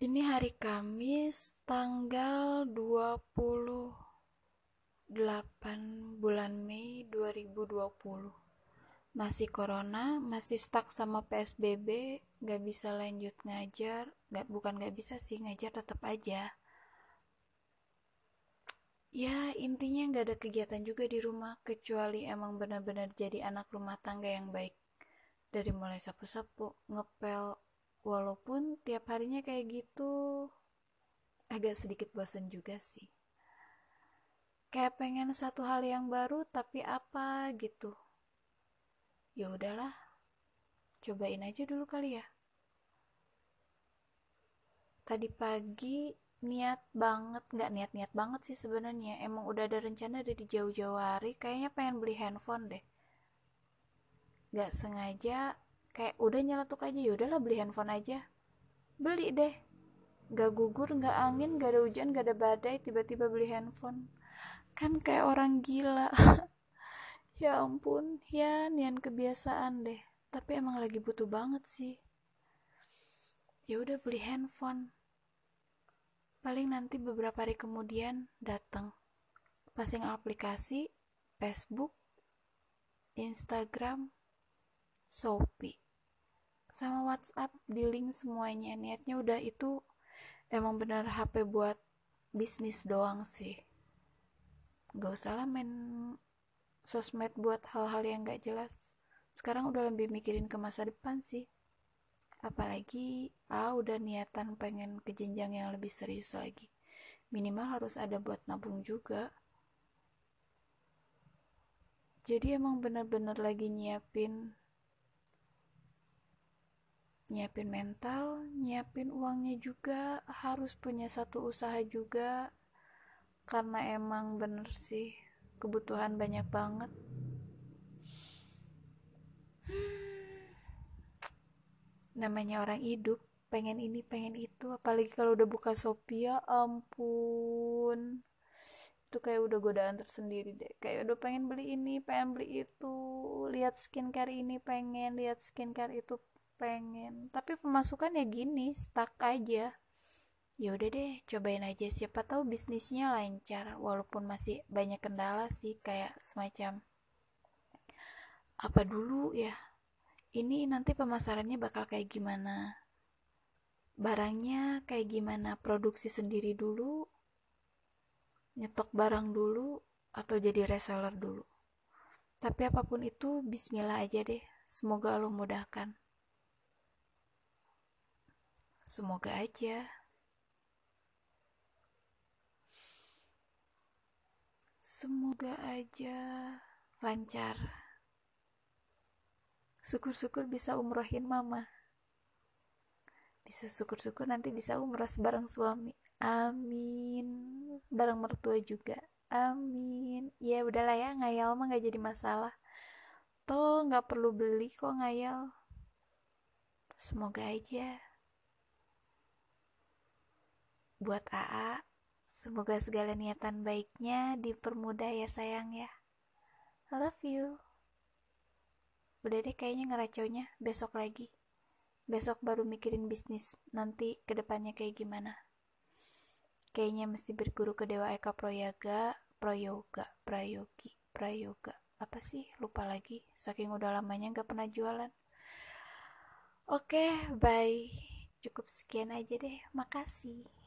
Ini hari Kamis tanggal 28 bulan Mei 2020. Masih corona, masih stuck sama PSBB, gak bisa lanjut ngajar, gak, bukan gak bisa sih ngajar tetap aja. Ya intinya gak ada kegiatan juga di rumah kecuali emang benar-benar jadi anak rumah tangga yang baik. Dari mulai sapu-sapu, ngepel, walaupun tiap harinya kayak gitu agak sedikit bosan juga sih. Kayak pengen satu hal yang baru tapi apa gitu. Ya udahlah cobain aja dulu kali ya. Tadi pagi niat banget nggak niat-niat banget sih sebenarnya. Emang udah ada rencana dari jauh-jauh hari kayaknya pengen beli handphone deh. Nggak sengaja kayak udah nyeletuk aja ya udahlah beli handphone aja. Beli deh. Gak gugur gak angin gak ada hujan gak ada badai tiba-tiba beli handphone. Kan kayak orang gila. Ya ampun ya nian kebiasaan deh. Tapi emang lagi butuh banget sih. Ya udah beli handphone. Paling nanti beberapa hari kemudian datang pasang aplikasi Facebook Instagram Shopee. Sama WhatsApp di link semuanya. Niatnya udah itu emang bener HP buat bisnis doang sih. Gak usah lah main sosmed buat hal-hal yang gak jelas. Sekarang udah lebih mikirin ke masa depan sih. Apalagi ah udah niatan pengen ke jenjang yang lebih serius lagi. Minimal harus ada buat nabung juga. Jadi emang bener-bener lagi nyiapin nyiapin mental, nyiapin uangnya juga, harus punya satu usaha juga, karena emang bener sih kebutuhan banyak banget. Namanya orang hidup, pengen ini, pengen itu, apalagi kalau udah buka Shopee ya ampun. Itu kayak udah godaan tersendiri deh. Kayak udah pengen beli ini, pengen beli itu, lihat skincare ini pengen, lihat skincare itu pengen. Tapi pemasukan ya gini stuck aja. Ya udah deh cobain aja. Siapa tahu bisnisnya lancar walaupun masih banyak kendala sih kayak semacam apa dulu ya? Ini nanti pemasarannya bakal kayak gimana? Barangnya kayak gimana? Produksi sendiri dulu nyetok barang dulu atau jadi reseller dulu? Tapi apa pun itu bismillah aja deh. Semoga Allah mudahkan Semoga aja. Semoga aja lancar. Syukur-syukur bisa umrohin mama. Bisa syukur-syukur nanti bisa umroh bareng suami. Amin. Bareng mertua juga. Amin. Ya udahlah ya, ngayal mah gak jadi masalah. Toh gak perlu beli kok ngayal. Semoga aja buat AA. Semoga segala niatan baiknya dipermudah ya sayang ya. I love you. Udah deh kayaknya ngeracaunya besok lagi. Besok baru mikirin bisnis. Nanti ke depannya kayak gimana. Kayaknya mesti berguru ke Dewa Eka Proyaga, Proyoga, Prayogi, Prayoga. Apa sih? Lupa lagi. Saking udah lamanya gak pernah jualan. Oke, okay, bye. Cukup sekian aja deh. Makasih.